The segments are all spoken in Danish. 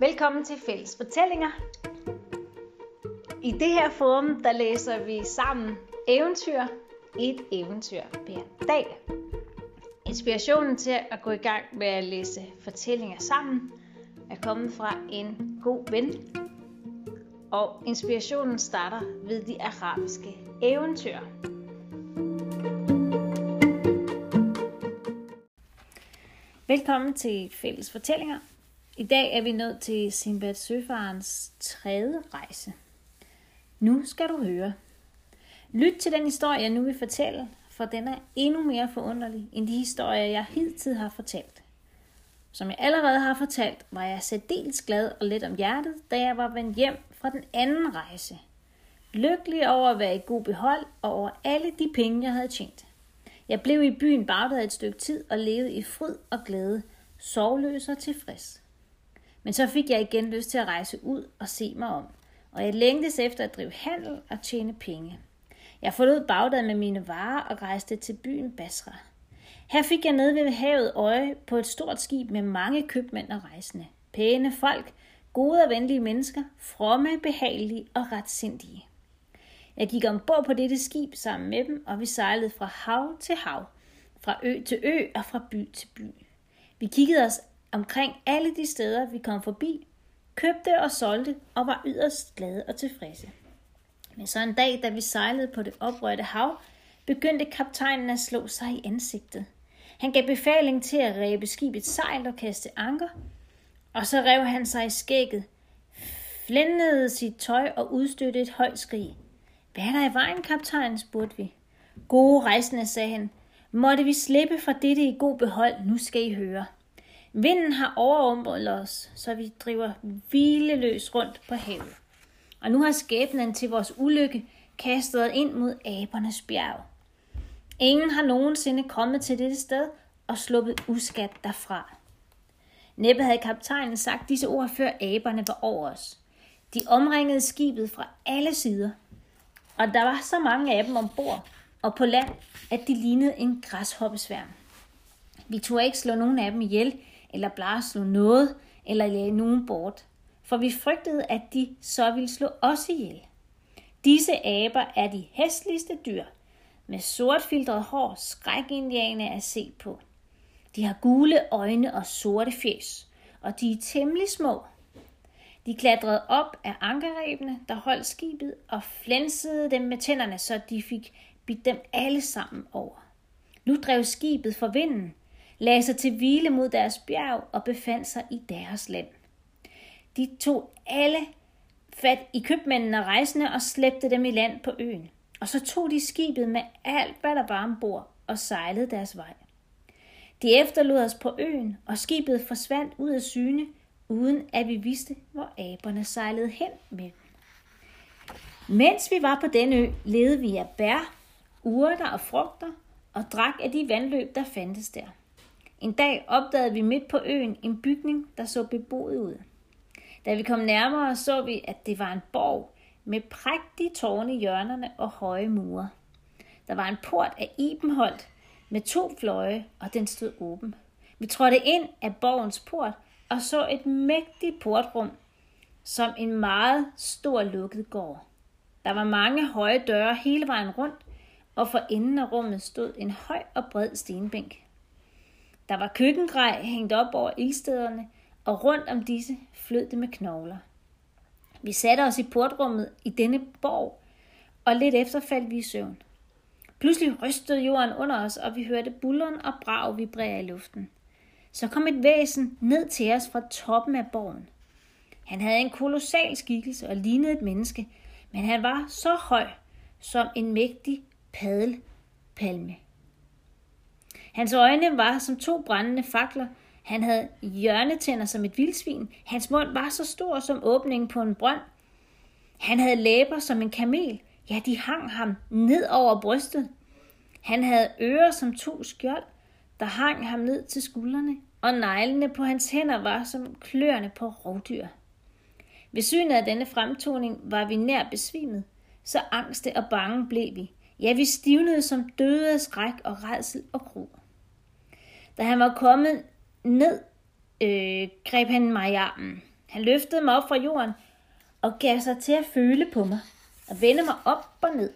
Velkommen til Fælles Fortællinger. I det her forum, der læser vi sammen eventyr, et eventyr hver dag. Inspirationen til at gå i gang med at læse fortællinger sammen er kommet fra en god ven. Og inspirationen starter ved de arabiske eventyr. Velkommen til Fælles Fortællinger. I dag er vi nået til Sinbad Søfarens tredje rejse. Nu skal du høre. Lyt til den historie, jeg nu vil fortælle, for den er endnu mere forunderlig end de historier, jeg hidtil har fortalt. Som jeg allerede har fortalt, var jeg særdeles glad og let om hjertet, da jeg var vendt hjem fra den anden rejse. Lykkelig over at være i god behold og over alle de penge, jeg havde tjent. Jeg blev i byen Bagdad et stykke tid og levede i fryd og glæde, sovløs og tilfreds. Men så fik jeg igen lyst til at rejse ud og se mig om, og jeg længtes efter at drive handel og tjene penge. Jeg forlod Bagdad med mine varer og rejste til byen Basra. Her fik jeg nede ved havet øje på et stort skib med mange købmænd og rejsende. Pæne folk, gode og venlige mennesker, fromme, behagelige og retsindige. Jeg gik ombord på dette skib sammen med dem, og vi sejlede fra hav til hav, fra ø til ø og fra by til by. Vi kiggede os omkring alle de steder, vi kom forbi, købte og solgte og var yderst glade og tilfredse. Men så en dag, da vi sejlede på det oprørte hav, begyndte kaptajnen at slå sig i ansigtet. Han gav befaling til at ræbe skibet sejl og kaste anker, og så rev han sig i skægget, flændede sit tøj og udstødte et højt skrig. Hvad er der i vejen, kaptajn? spurgte vi. Gode rejsende, sagde han. Måtte vi slippe fra dette i god behold, nu skal I høre. Vinden har overrumpet os, så vi driver hvileløs rundt på havet. Og nu har skæbnen til vores ulykke kastet ind mod abernes bjerg. Ingen har nogensinde kommet til dette sted og sluppet uskat derfra. Næppe havde kaptajnen sagt disse ord, før aberne var over os. De omringede skibet fra alle sider, og der var så mange af dem ombord og på land, at de lignede en græshoppesværm. Vi tog ikke slå nogen af dem ihjel, eller bare slå noget, eller lade nogen bort, for vi frygtede, at de så ville slå os ihjel. Disse aber er de hæstligste dyr, med sortfiltret hår, skrækindiane at se på. De har gule øjne og sorte fjes, og de er temmelig små. De klatrede op af ankerrebene, der holdt skibet, og flænsede dem med tænderne, så de fik bidt dem alle sammen over. Nu drev skibet for vinden, lagde sig til hvile mod deres bjerg og befandt sig i deres land. De tog alle fat i købmændene og rejsende og slæbte dem i land på øen. Og så tog de skibet med alt, hvad der var ombord, og sejlede deres vej. De efterlod os på øen, og skibet forsvandt ud af syne, uden at vi vidste, hvor aberne sejlede hen med Mens vi var på den ø, levede vi af bær, urter og frugter, og drak af de vandløb, der fandtes der. En dag opdagede vi midt på øen en bygning, der så beboet ud. Da vi kom nærmere, så vi, at det var en borg med prægtige tårne i hjørnerne og høje mure. Der var en port af ibenholdt med to fløje, og den stod åben. Vi trådte ind af borgens port og så et mægtigt portrum, som en meget stor lukket gård. Der var mange høje døre hele vejen rundt, og for enden af rummet stod en høj og bred stenbænk. Der var køkkengrej hængt op over ildstederne, og rundt om disse flød det med knogler. Vi satte os i portrummet i denne borg, og lidt efter faldt vi i søvn. Pludselig rystede jorden under os, og vi hørte bulleren og brag vibrere i luften. Så kom et væsen ned til os fra toppen af borgen. Han havde en kolossal skikkelse og lignede et menneske, men han var så høj som en mægtig padelpalme. Hans øjne var som to brændende fakler. Han havde hjørnetænder som et vildsvin. Hans mund var så stor som åbningen på en brønd. Han havde læber som en kamel. Ja, de hang ham ned over brystet. Han havde ører som to skjold, der hang ham ned til skuldrene, og neglene på hans hænder var som kløerne på rovdyr. Ved synet af denne fremtoning var vi nær besvimet, så angste og bange blev vi. Ja, vi stivnede som døde af skræk og redsel og gru. Da han var kommet ned, øh, greb han mig i armen. Han løftede mig op fra jorden og gav sig til at føle på mig og vende mig op og ned.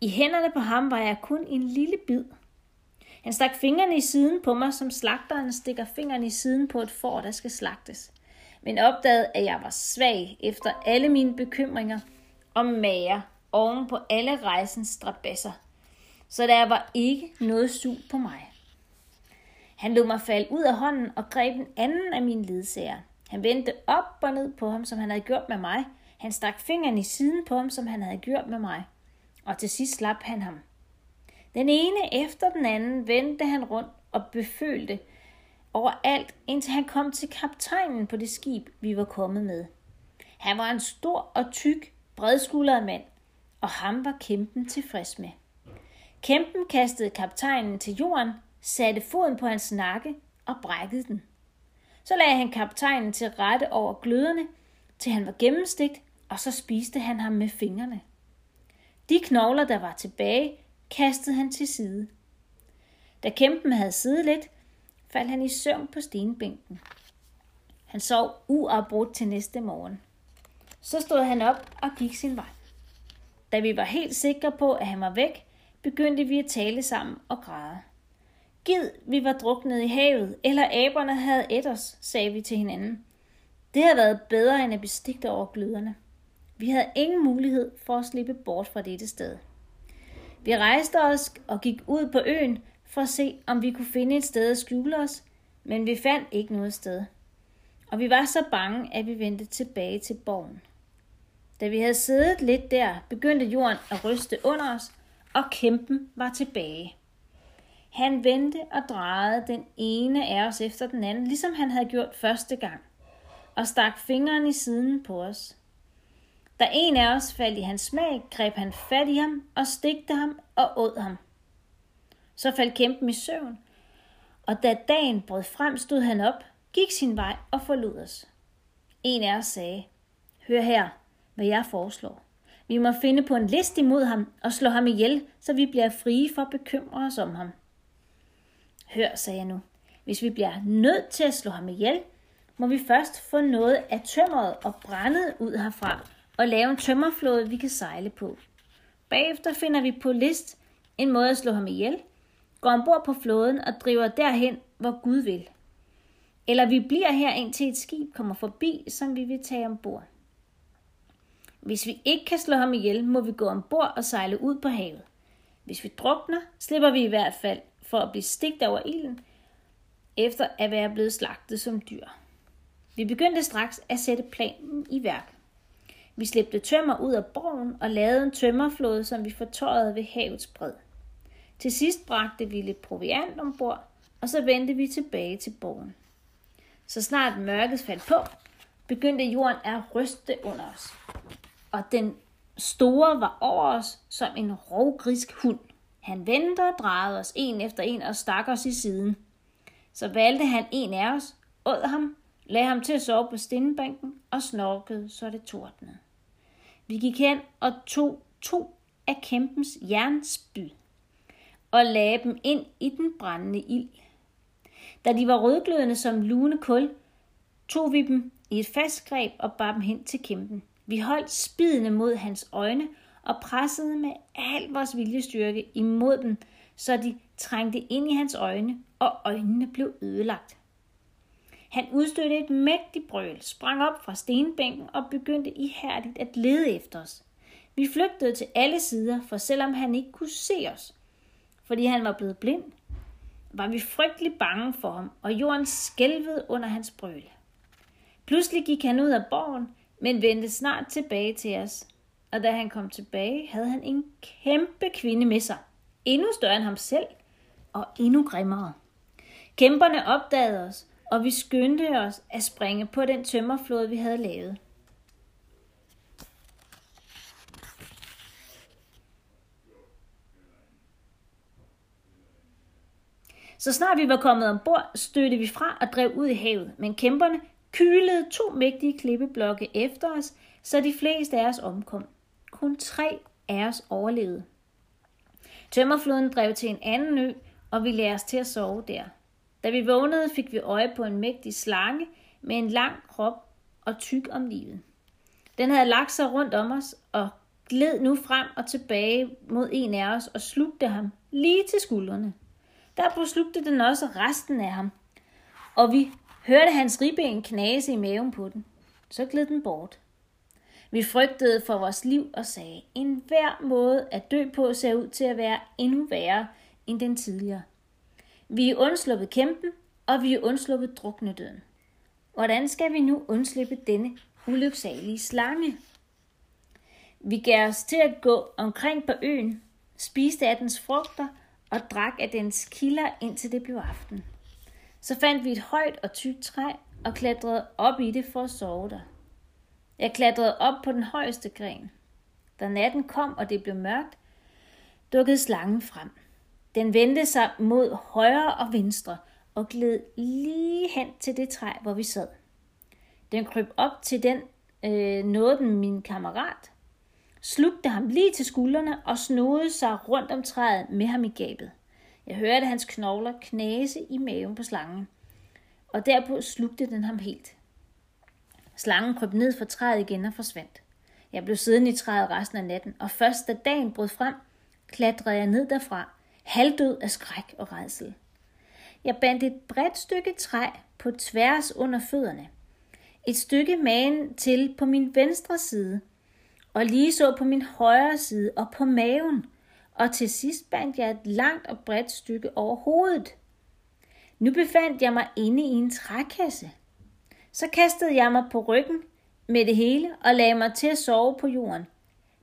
I hænderne på ham var jeg kun en lille bid. Han stak fingrene i siden på mig, som slagteren stikker fingrene i siden på et får, der skal slagtes. Men opdagede, at jeg var svag efter alle mine bekymringer og mager oven på alle rejsens strabasser. Så der var ikke noget sug på mig. Han lod mig falde ud af hånden og greb en anden af mine ledsager. Han vendte op og ned på ham, som han havde gjort med mig. Han stak fingeren i siden på ham, som han havde gjort med mig. Og til sidst slap han ham. Den ene efter den anden vendte han rundt og befølte overalt, indtil han kom til kaptajnen på det skib, vi var kommet med. Han var en stor og tyk, bredskuldret mand, og ham var kæmpen tilfreds med. Kæmpen kastede kaptajnen til jorden, satte foden på hans nakke og brækkede den. Så lagde han kaptajnen til rette over gløderne, til han var gennemstegt, og så spiste han ham med fingrene. De knogler, der var tilbage, kastede han til side. Da kæmpen havde siddet lidt, faldt han i søvn på stenbænken. Han sov uafbrudt til næste morgen. Så stod han op og gik sin vej. Da vi var helt sikre på, at han var væk, begyndte vi at tale sammen og græde. Gid, vi var druknet i havet, eller aberne havde et os, sagde vi til hinanden. Det havde været bedre end at bestigte over gløderne. Vi havde ingen mulighed for at slippe bort fra dette sted. Vi rejste os og gik ud på øen for at se, om vi kunne finde et sted at skjule os, men vi fandt ikke noget sted. Og vi var så bange, at vi vendte tilbage til borgen. Da vi havde siddet lidt der, begyndte jorden at ryste under os, og kæmpen var tilbage. Han vendte og drejede den ene af os efter den anden, ligesom han havde gjort første gang, og stak fingeren i siden på os. Da en af os faldt i hans smag, greb han fat i ham og stigte ham og åd ham. Så faldt kæmpen i søvn, og da dagen brød frem, stod han op, gik sin vej og forlod os. En af os sagde, hør her, hvad jeg foreslår. Vi må finde på en list imod ham og slå ham ihjel, så vi bliver frie for at bekymre os om ham. Hør, sagde jeg nu, hvis vi bliver nødt til at slå ham ihjel, må vi først få noget af tømmeret og brændet ud herfra, og lave en tømmerflåde, vi kan sejle på. Bagefter finder vi på list en måde at slå ham ihjel, går ombord på flåden og driver derhen, hvor Gud vil. Eller vi bliver her indtil et skib kommer forbi, som vi vil tage ombord. Hvis vi ikke kan slå ham ihjel, må vi gå ombord og sejle ud på havet. Hvis vi drukner, slipper vi i hvert fald for at blive stigt over ilden, efter at være blevet slagtet som dyr. Vi begyndte straks at sætte planen i værk. Vi slæbte tømmer ud af borgen og lavede en tømmerflåde, som vi fortøjede ved havets bred. Til sidst bragte vi lidt proviant ombord, og så vendte vi tilbage til borgen. Så snart mørket faldt på, begyndte jorden at ryste under os. Og den store var over os som en rovgrisk hund. Han vendte og drejede os en efter en og stak os i siden. Så valgte han en af os, åd ham, lagde ham til at sove på stenbænken og snorkede, så det tordnede. Vi gik hen og tog to af kæmpens jernspyd og lagde dem ind i den brændende ild. Da de var rødglødende som lune kul, tog vi dem i et fast greb og bar dem hen til kæmpen. Vi holdt spidene mod hans øjne og pressede med al vores viljestyrke imod dem, så de trængte ind i hans øjne, og øjnene blev ødelagt. Han udstødte et mægtigt brøl, sprang op fra stenbænken og begyndte ihærdigt at lede efter os. Vi flygtede til alle sider, for selvom han ikke kunne se os, fordi han var blevet blind, var vi frygtelig bange for ham, og jorden skælvede under hans brøl. Pludselig gik han ud af borgen, men vendte snart tilbage til os. Og da han kom tilbage, havde han en kæmpe kvinde med sig. Endnu større end ham selv, og endnu grimmere. Kæmperne opdagede os, og vi skyndte os at springe på den tømmerflåde, vi havde lavet. Så snart vi var kommet ombord, stødte vi fra og drev ud i havet, men kæmperne kylede to mægtige klippeblokke efter os, så de fleste af os omkom. Kun tre af os overlevede. Tømmerfloden drev til en anden ø, og vi lærte os til at sove der. Da vi vågnede, fik vi øje på en mægtig slange med en lang krop og tyk om livet. Den havde lagt sig rundt om os og gled nu frem og tilbage mod en af os og slugte ham lige til skuldrene. Derpå slugte den også resten af ham, og vi hørte hans ribben knase i maven på den. Så gled den bort. Vi frygtede for vores liv og sagde, en hver måde at dø på ser ud til at være endnu værre end den tidligere. Vi er undsluppet kæmpen, og vi er undsluppet druknedøden. Hvordan skal vi nu undslippe denne ulyksalige slange? Vi gav os til at gå omkring på øen, spiste af dens frugter og drak af dens kilder, indtil det blev aften. Så fandt vi et højt og tykt træ og klatrede op i det for at sove der. Jeg klatrede op på den højeste gren. Da natten kom, og det blev mørkt, dukkede slangen frem. Den vendte sig mod højre og venstre og gled lige hen til det træ, hvor vi sad. Den kryb op til den, øh, nåede den min kammerat, slugte ham lige til skuldrene og snodede sig rundt om træet med ham i gabet. Jeg hørte hans knogler knase i maven på slangen, og derpå slugte den ham helt. Slangen krøb ned fra træet igen og forsvandt. Jeg blev siddende i træet resten af natten, og først da dagen brød frem, klatrede jeg ned derfra, halvdød af skræk og redsel. Jeg bandt et bredt stykke træ på tværs under fødderne. Et stykke magen til på min venstre side, og lige så på min højre side og på maven, og til sidst bandt jeg et langt og bredt stykke over hovedet. Nu befandt jeg mig inde i en trækasse. Så kastede jeg mig på ryggen med det hele og lagde mig til at sove på jorden,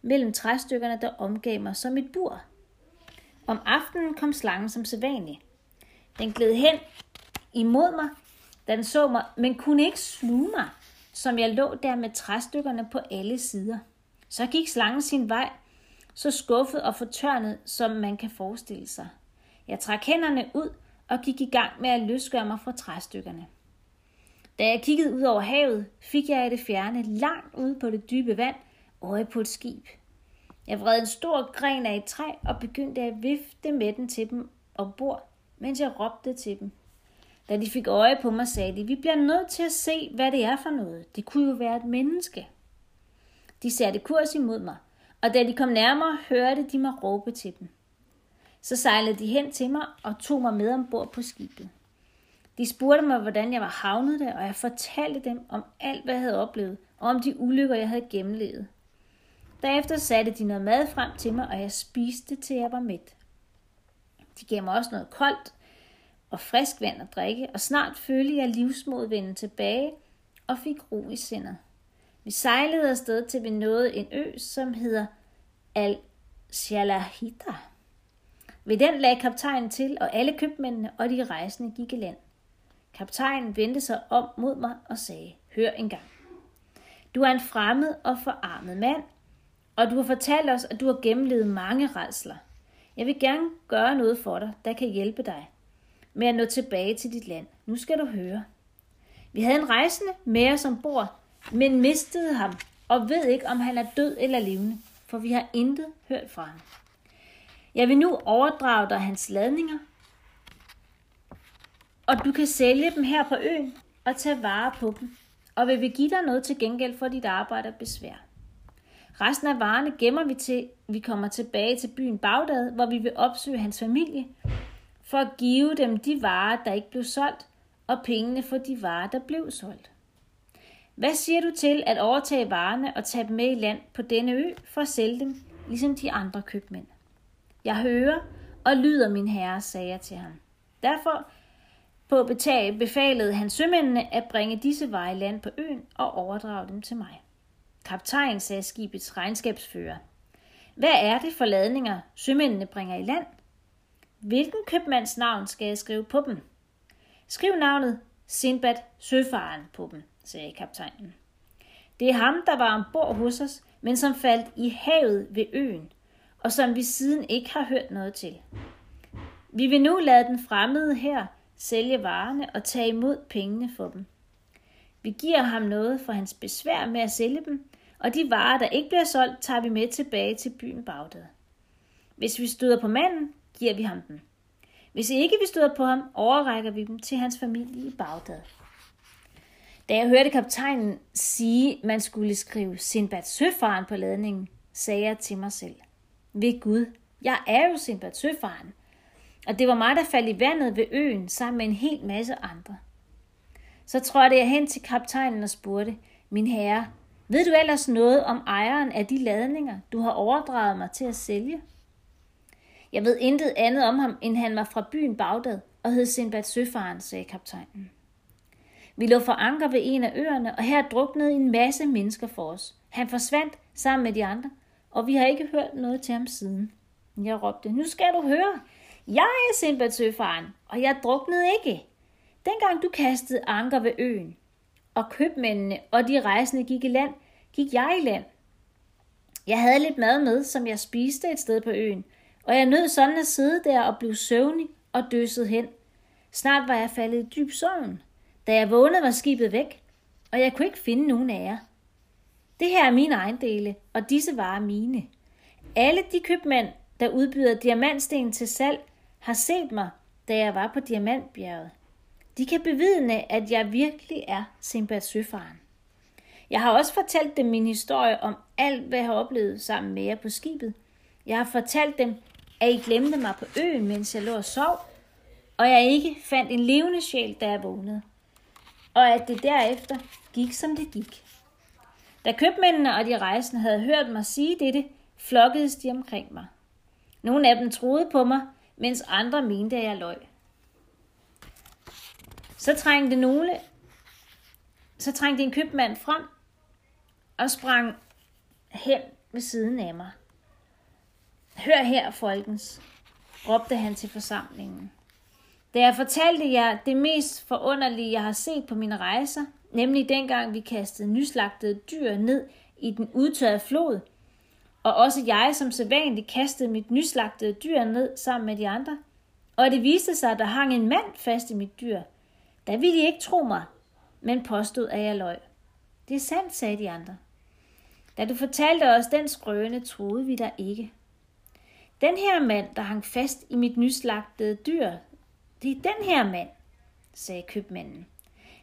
mellem træstykkerne, der omgav mig som et bur. Om aftenen kom slangen som sædvanligt. Den gled hen imod mig, da den så mig, men kunne ikke sluge mig, som jeg lå der med træstykkerne på alle sider. Så gik slangen sin vej, så skuffet og fortørnet, som man kan forestille sig. Jeg trak hænderne ud og gik i gang med at løsgøre mig fra træstykkerne. Da jeg kiggede ud over havet, fik jeg i det fjerne, langt ude på det dybe vand, øje på et skib. Jeg vred en stor gren af et træ og begyndte at vifte med den til dem ombord, mens jeg råbte til dem. Da de fik øje på mig, sagde de, vi bliver nødt til at se, hvad det er for noget. Det kunne jo være et menneske. De satte kurs imod mig, og da de kom nærmere, hørte de mig råbe til dem. Så sejlede de hen til mig og tog mig med ombord på skibet. De spurgte mig, hvordan jeg var havnet der, og jeg fortalte dem om alt, hvad jeg havde oplevet, og om de ulykker, jeg havde gennemlevet. Derefter satte de noget mad frem til mig, og jeg spiste, til jeg var mæt. De gav mig også noget koldt og frisk vand at drikke, og snart følte jeg livsmod vende tilbage og fik ro i sindet. Vi sejlede afsted til vi nåede en ø, som hedder Al-Shalahita. Ved den lagde kaptajnen til, og alle købmændene og de rejsende gik i land. Kaptajnen vendte sig om mod mig og sagde, hør engang. Du er en fremmed og forarmet mand, og du har fortalt os, at du har gennemlevet mange redsler. Jeg vil gerne gøre noget for dig, der kan hjælpe dig med at nå tilbage til dit land. Nu skal du høre. Vi havde en rejsende med os ombord, men mistede ham og ved ikke, om han er død eller levende, for vi har intet hørt fra ham. Jeg vil nu overdrage dig hans ladninger, og du kan sælge dem her på øen og tage vare på dem, og vi vil give dig noget til gengæld for dit arbejde og besvær. Resten af varerne gemmer vi til, vi kommer tilbage til byen Bagdad, hvor vi vil opsøge hans familie, for at give dem de varer, der ikke blev solgt, og pengene for de varer, der blev solgt. Hvad siger du til at overtage varerne og tage dem med i land på denne ø for at sælge dem, ligesom de andre købmænd? Jeg hører og lyder min herre, sagde jeg til ham. Derfor på betag befalede han sømændene at bringe disse varer land på øen og overdrage dem til mig. Kaptajn sagde skibets regnskabsfører. Hvad er det for ladninger, sømændene bringer i land? Hvilken købmands navn skal jeg skrive på dem? Skriv navnet Sindbad Søfaren på dem, sagde kaptajnen. Det er ham, der var ombord hos os, men som faldt i havet ved øen, og som vi siden ikke har hørt noget til. Vi vil nu lade den fremmede her sælge varerne og tage imod pengene for dem. Vi giver ham noget for hans besvær med at sælge dem, og de varer, der ikke bliver solgt, tager vi med tilbage til byen Bagdad. Hvis vi støder på manden, giver vi ham dem. Hvis ikke vi støder på ham, overrækker vi dem til hans familie i Bagdad. Da jeg hørte kaptajnen sige, man skulle skrive Sinbad Søfaren på ladningen, sagde jeg til mig selv. Ved Gud, jeg er jo Sinbad Søfaren. Og det var mig, der faldt i vandet ved øen sammen med en hel masse andre. Så trådte jeg hen til kaptajnen og spurgte, min herre, ved du ellers noget om ejeren af de ladninger, du har overdraget mig til at sælge? Jeg ved intet andet om ham, end han var fra byen Bagdad og hed Sindbad Søfaren, sagde kaptajnen. Vi lå for anker ved en af øerne, og her druknede en masse mennesker for os. Han forsvandt sammen med de andre, og vi har ikke hørt noget til ham siden. Jeg råbte, nu skal du høre. Jeg er Sinbad Søfaren, og jeg druknede ikke. Dengang du kastede anker ved øen, og købmændene og de rejsende gik i land, gik jeg i land. Jeg havde lidt mad med, som jeg spiste et sted på øen, og jeg nød sådan at sidde der og blive søvnig og døset hen. Snart var jeg faldet i dyb søvn. Da jeg vågnede, var skibet væk, og jeg kunne ikke finde nogen af jer. Det her er mine ejendele, og disse varer mine. Alle de købmænd, der udbyder diamantsten til salg, har set mig, da jeg var på Diamantbjerget. De kan bevidne, at jeg virkelig er Simbad Søfaren. Jeg har også fortalt dem min historie om alt, hvad jeg har oplevet sammen med jer på skibet. Jeg har fortalt dem, at I glemte mig på øen, mens jeg lå og sov, og jeg ikke fandt en levende sjæl, da jeg vågnede. Og at det derefter gik, som det gik. Da købmændene og de rejsende havde hørt mig sige dette, flokkedes de omkring mig. Nogle af dem troede på mig, mens andre mente, at jeg løg. Så trængte nogle, så trængte en købmand frem og sprang hen ved siden af mig. Hør her, folkens, råbte han til forsamlingen. Da jeg fortalte jer det mest forunderlige, jeg har set på mine rejser, nemlig dengang vi kastede nyslagtede dyr ned i den udtørrede flod, og også jeg som sædvanligt kastede mit nyslagtede dyr ned sammen med de andre, og det viste sig, at der hang en mand fast i mit dyr. Der ville de ikke tro mig, men påstod, at jeg løg. Det er sandt, sagde de andre. Da du fortalte os den skrøne, troede vi dig ikke. Den her mand, der hang fast i mit nyslagtede dyr, det er den her mand, sagde købmanden.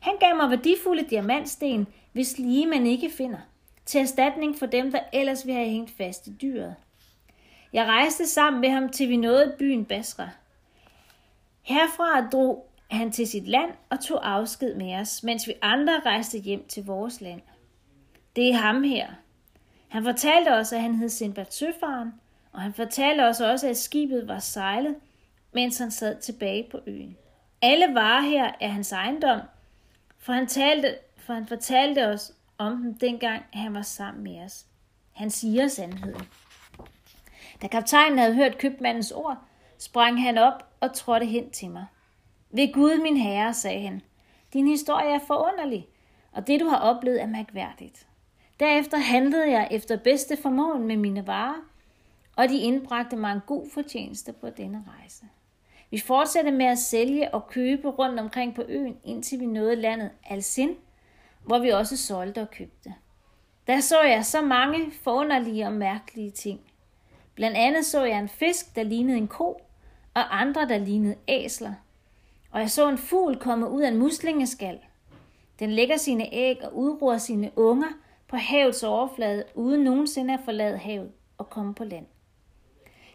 Han gav mig værdifulde diamantsten, hvis lige man ikke finder, til erstatning for dem, der ellers ville have hængt fast i dyret. Jeg rejste sammen med ham, til vi nåede byen Basra. Herfra drog han til sit land og tog afsked med os, mens vi andre rejste hjem til vores land. Det er ham her. Han fortalte os, at han hed Sinbad Søfaren, og han fortalte os også, at skibet var sejlet, mens han sad tilbage på øen. Alle varer her er hans ejendom, for han, talte, for han fortalte os om dem dengang han var sammen med os. Han siger sandheden. Da kaptajnen havde hørt købmandens ord, sprang han op og trådte hen til mig. Ved Gud, min herre, sagde han, din historie er forunderlig, og det du har oplevet er mærkværdigt. Derefter handlede jeg efter bedste formåen med mine varer, og de indbragte mig en god fortjeneste på denne rejse. Vi fortsatte med at sælge og købe rundt omkring på øen, indtil vi nåede landet Alsin, hvor vi også solgte og købte. Der så jeg så mange forunderlige og mærkelige ting. Blandt andet så jeg en fisk, der lignede en ko, og andre, der lignede æsler. Og jeg så en fugl komme ud af en muslingeskal. Den lægger sine æg og udruer sine unger på havets overflade, uden nogensinde at forlade havet og komme på land.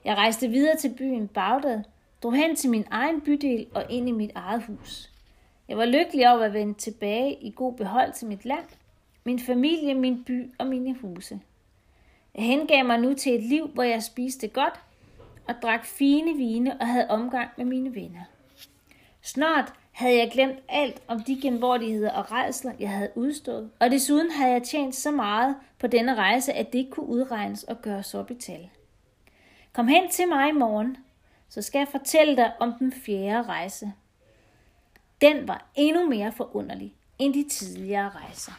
Jeg rejste videre til byen Bagdad, drog hen til min egen bydel og ind i mit eget hus. Jeg var lykkelig over at vende tilbage i god behold til mit land, min familie, min by og mine huse. Jeg hengav mig nu til et liv, hvor jeg spiste godt og drak fine vine og havde omgang med mine venner. Snart havde jeg glemt alt om de genvordigheder og rejsler, jeg havde udstået, og desuden havde jeg tjent så meget på denne rejse, at det ikke kunne udregnes og gøres op i tal. Kom hen til mig i morgen, så skal jeg fortælle dig om den fjerde rejse. Den var endnu mere forunderlig end de tidligere rejser.